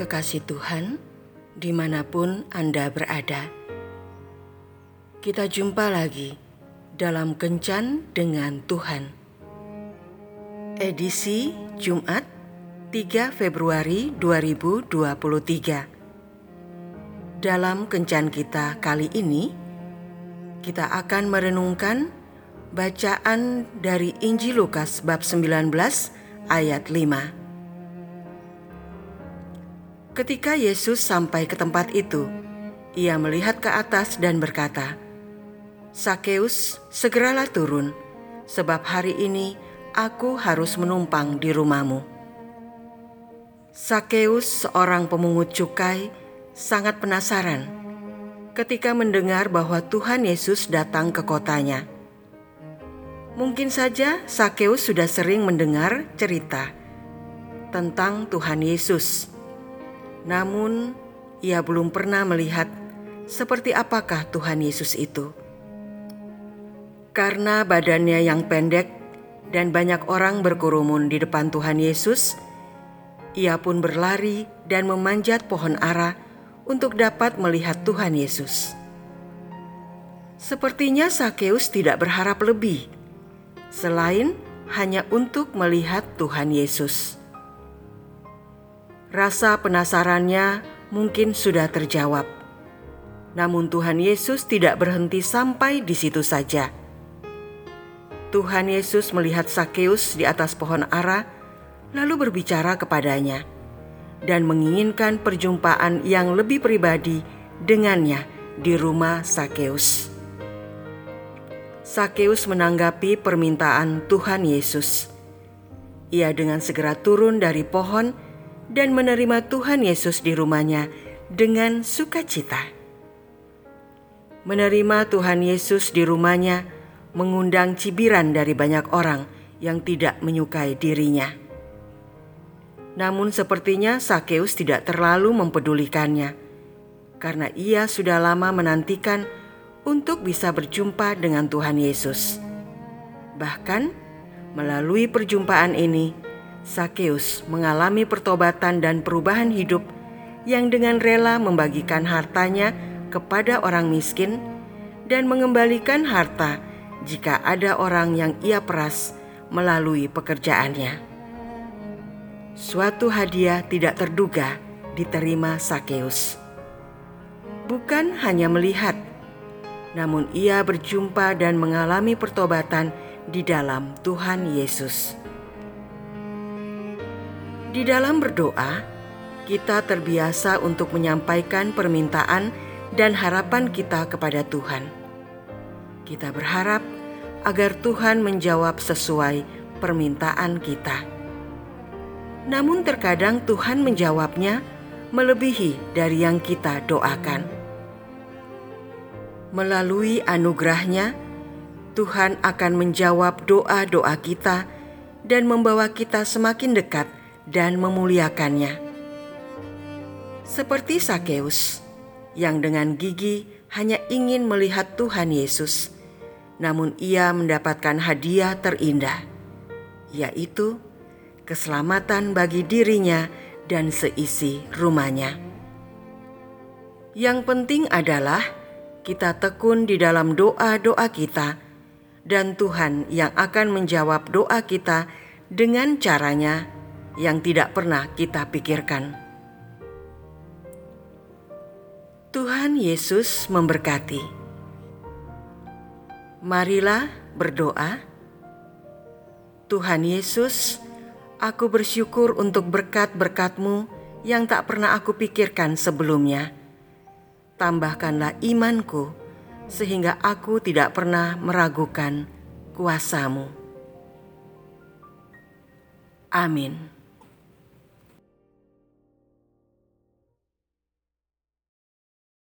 kekasih Tuhan, di mana pun Anda berada, kita jumpa lagi dalam Kencan dengan Tuhan. Edisi Jumat 3 Februari 2023. Dalam Kencan kita kali ini, kita akan merenungkan bacaan dari Injil Lukas bab 19 ayat 5. Ketika Yesus sampai ke tempat itu, ia melihat ke atas dan berkata, "Sakeus, segeralah turun, sebab hari ini aku harus menumpang di rumahmu." Sakeus, seorang pemungut cukai, sangat penasaran ketika mendengar bahwa Tuhan Yesus datang ke kotanya. Mungkin saja Sakeus sudah sering mendengar cerita tentang Tuhan Yesus namun, ia belum pernah melihat seperti apakah Tuhan Yesus itu. Karena badannya yang pendek dan banyak orang berkerumun di depan Tuhan Yesus, ia pun berlari dan memanjat pohon ara untuk dapat melihat Tuhan Yesus. Sepertinya Sakeus tidak berharap lebih selain hanya untuk melihat Tuhan Yesus. Rasa penasarannya mungkin sudah terjawab. Namun Tuhan Yesus tidak berhenti sampai di situ saja. Tuhan Yesus melihat Sakeus di atas pohon ara, lalu berbicara kepadanya dan menginginkan perjumpaan yang lebih pribadi dengannya di rumah Sakeus. Sakeus menanggapi permintaan Tuhan Yesus. Ia dengan segera turun dari pohon dan menerima Tuhan Yesus di rumahnya dengan sukacita. Menerima Tuhan Yesus di rumahnya mengundang cibiran dari banyak orang yang tidak menyukai dirinya. Namun sepertinya Sakeus tidak terlalu mempedulikannya karena ia sudah lama menantikan untuk bisa berjumpa dengan Tuhan Yesus. Bahkan melalui perjumpaan ini, Sakeus mengalami pertobatan dan perubahan hidup yang dengan rela membagikan hartanya kepada orang miskin dan mengembalikan harta jika ada orang yang ia peras melalui pekerjaannya. Suatu hadiah tidak terduga diterima Sakeus. Bukan hanya melihat, namun ia berjumpa dan mengalami pertobatan di dalam Tuhan Yesus. Di dalam berdoa, kita terbiasa untuk menyampaikan permintaan dan harapan kita kepada Tuhan. Kita berharap agar Tuhan menjawab sesuai permintaan kita. Namun, terkadang Tuhan menjawabnya melebihi dari yang kita doakan. Melalui anugerahnya, Tuhan akan menjawab doa-doa kita dan membawa kita semakin dekat dan memuliakannya. Seperti Sakeus yang dengan gigi hanya ingin melihat Tuhan Yesus, namun ia mendapatkan hadiah terindah, yaitu keselamatan bagi dirinya dan seisi rumahnya. Yang penting adalah kita tekun di dalam doa-doa kita, dan Tuhan yang akan menjawab doa kita dengan caranya yang tidak pernah kita pikirkan. Tuhan Yesus memberkati. Marilah berdoa. Tuhan Yesus, aku bersyukur untuk berkat-berkat-Mu yang tak pernah aku pikirkan sebelumnya. Tambahkanlah imanku sehingga aku tidak pernah meragukan kuasamu. Amin.